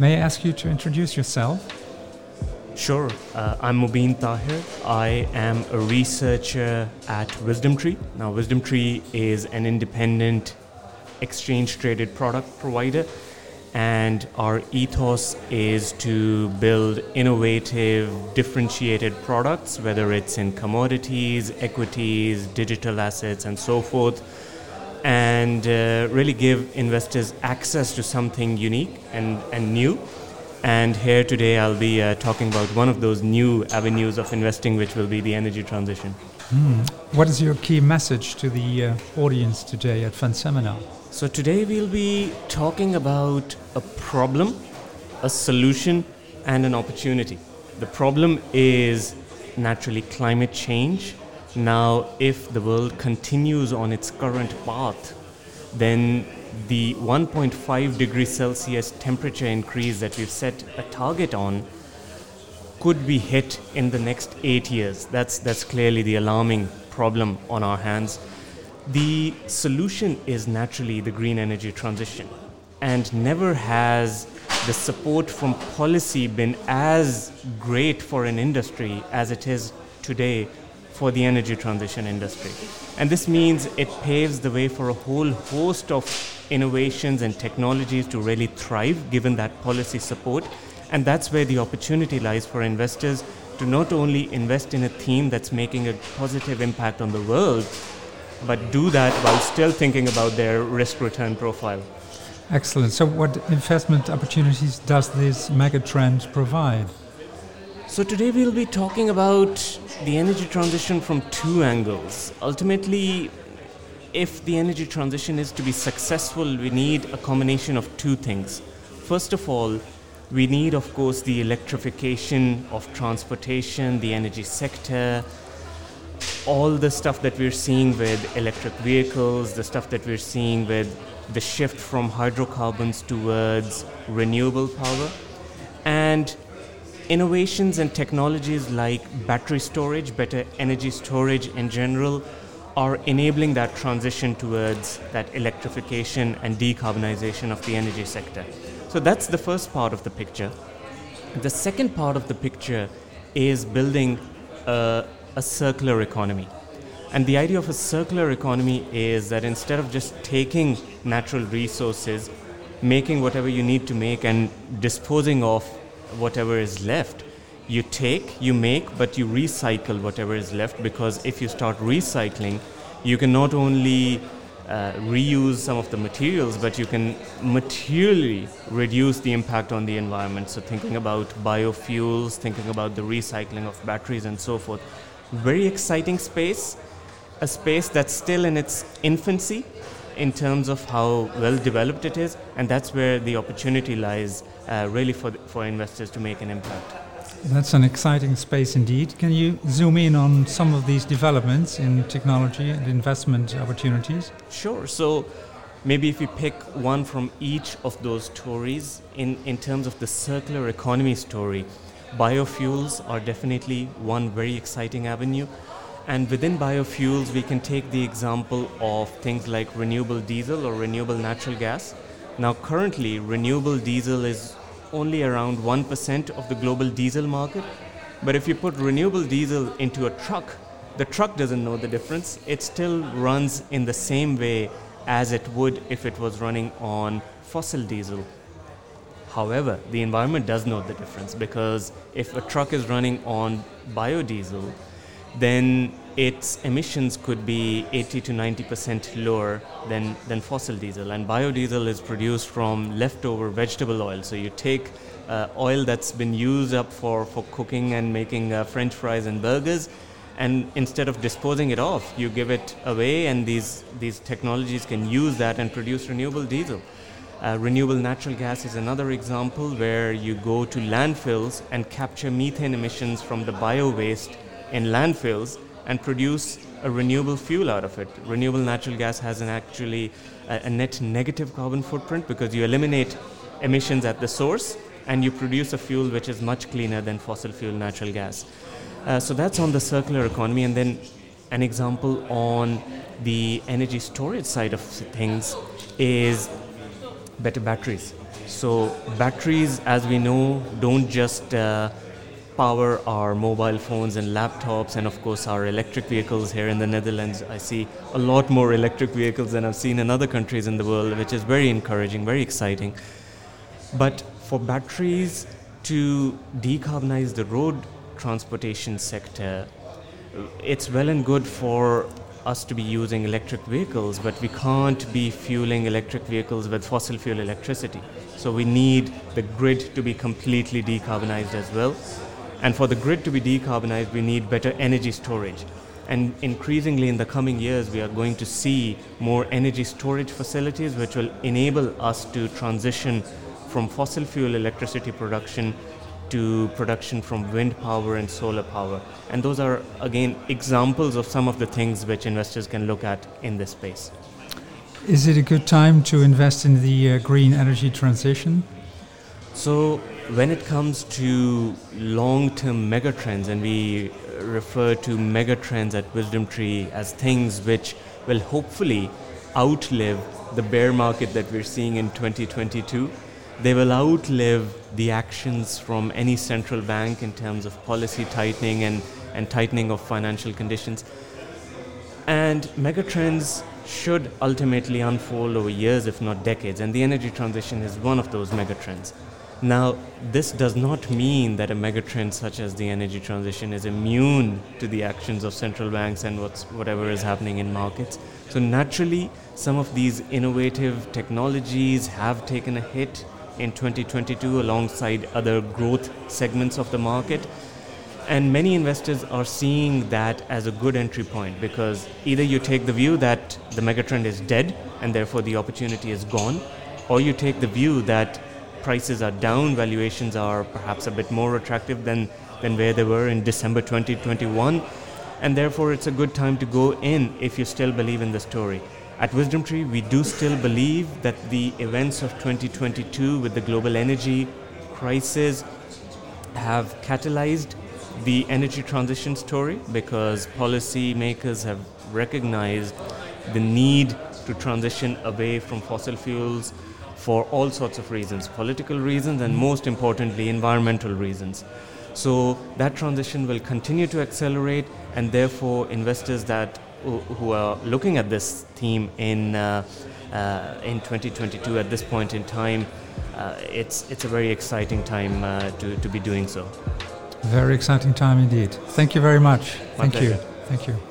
May I ask you to introduce yourself? Sure. Uh, I'm Mobeen Tahir. I am a researcher at WisdomTree. Now, WisdomTree is an independent exchange traded product provider, and our ethos is to build innovative, differentiated products, whether it's in commodities, equities, digital assets, and so forth, and uh, really give investors access to something unique and, and new and here today, I'll be uh, talking about one of those new avenues of investing, which will be the energy transition. Hmm. What is your key message to the uh, audience today at Fund Seminar? So, today we'll be talking about a problem, a solution, and an opportunity. The problem is naturally climate change. Now, if the world continues on its current path, then the 1.5 degrees Celsius temperature increase that we've set a target on could be hit in the next eight years. That's, that's clearly the alarming problem on our hands. The solution is naturally the green energy transition. And never has the support from policy been as great for an industry as it is today for the energy transition industry. And this means it paves the way for a whole host of innovations and technologies to really thrive given that policy support. And that's where the opportunity lies for investors to not only invest in a theme that's making a positive impact on the world, but do that while still thinking about their risk return profile. Excellent. So, what investment opportunities does this megatrend provide? So, today we'll be talking about the energy transition from two angles. Ultimately, if the energy transition is to be successful, we need a combination of two things. First of all, we need, of course, the electrification of transportation, the energy sector, all the stuff that we're seeing with electric vehicles, the stuff that we're seeing with the shift from hydrocarbons towards renewable power, and innovations and technologies like battery storage, better energy storage in general, are enabling that transition towards that electrification and decarbonization of the energy sector. So that's the first part of the picture. The second part of the picture is building a, a circular economy. And the idea of a circular economy is that instead of just taking natural resources, making whatever you need to make, and disposing of whatever is left, you take, you make, but you recycle whatever is left because if you start recycling, you can not only uh, reuse some of the materials, but you can materially reduce the impact on the environment. So, thinking about biofuels, thinking about the recycling of batteries, and so forth. Very exciting space, a space that's still in its infancy in terms of how well developed it is, and that's where the opportunity lies uh, really for, for investors to make an impact. That's an exciting space indeed. Can you zoom in on some of these developments in technology and investment opportunities? Sure. So, maybe if we pick one from each of those stories in, in terms of the circular economy story, biofuels are definitely one very exciting avenue. And within biofuels, we can take the example of things like renewable diesel or renewable natural gas. Now, currently, renewable diesel is only around 1% of the global diesel market. But if you put renewable diesel into a truck, the truck doesn't know the difference. It still runs in the same way as it would if it was running on fossil diesel. However, the environment does know the difference because if a truck is running on biodiesel, then its emissions could be 80 to 90 percent lower than, than fossil diesel. And biodiesel is produced from leftover vegetable oil. So you take uh, oil that's been used up for, for cooking and making uh, french fries and burgers, and instead of disposing it off, you give it away, and these, these technologies can use that and produce renewable diesel. Uh, renewable natural gas is another example where you go to landfills and capture methane emissions from the bio waste in landfills and produce a renewable fuel out of it. Renewable natural gas has an actually a, a net negative carbon footprint because you eliminate emissions at the source and you produce a fuel which is much cleaner than fossil fuel natural gas. Uh, so that's on the circular economy, and then an example on the energy storage side of things is better batteries. So, batteries, as we know, don't just uh, power our mobile phones and laptops, and of course, our electric vehicles here in the Netherlands. I see a lot more electric vehicles than I've seen in other countries in the world, which is very encouraging, very exciting. But for batteries to decarbonize the road transportation sector, it's well and good for us to be using electric vehicles, but we can't be fueling electric vehicles with fossil fuel electricity. So we need the grid to be completely decarbonized as well. And for the grid to be decarbonized, we need better energy storage. And increasingly in the coming years, we are going to see more energy storage facilities which will enable us to transition from fossil fuel electricity production to production from wind power and solar power. And those are, again, examples of some of the things which investors can look at in this space. Is it a good time to invest in the uh, green energy transition? So, when it comes to long term megatrends, and we refer to megatrends at Wisdom Tree as things which will hopefully outlive the bear market that we're seeing in 2022 they will outlive the actions from any central bank in terms of policy tightening and, and tightening of financial conditions. And megatrends should ultimately unfold over years, if not decades, and the energy transition is one of those megatrends. Now, this does not mean that a megatrend such as the energy transition is immune to the actions of central banks and what's, whatever is happening in markets. So, naturally, some of these innovative technologies have taken a hit in 2022 alongside other growth segments of the market. And many investors are seeing that as a good entry point because either you take the view that the megatrend is dead and therefore the opportunity is gone, or you take the view that prices are down, valuations are perhaps a bit more attractive than, than where they were in December 2021, and therefore it's a good time to go in if you still believe in the story. At Wisdom Tree, we do still believe that the events of 2022 with the global energy crisis have catalyzed the energy transition story because policymakers have recognized the need to transition away from fossil fuels for all sorts of reasons political reasons and most importantly environmental reasons so that transition will continue to accelerate and therefore investors that who, are looking at this theme in uh, uh, in 2022 at this point in time, uh, it's it's a very exciting time uh, to to be doing so. Very exciting time indeed. Thank you very much. My Thank pleasure. you. Thank you.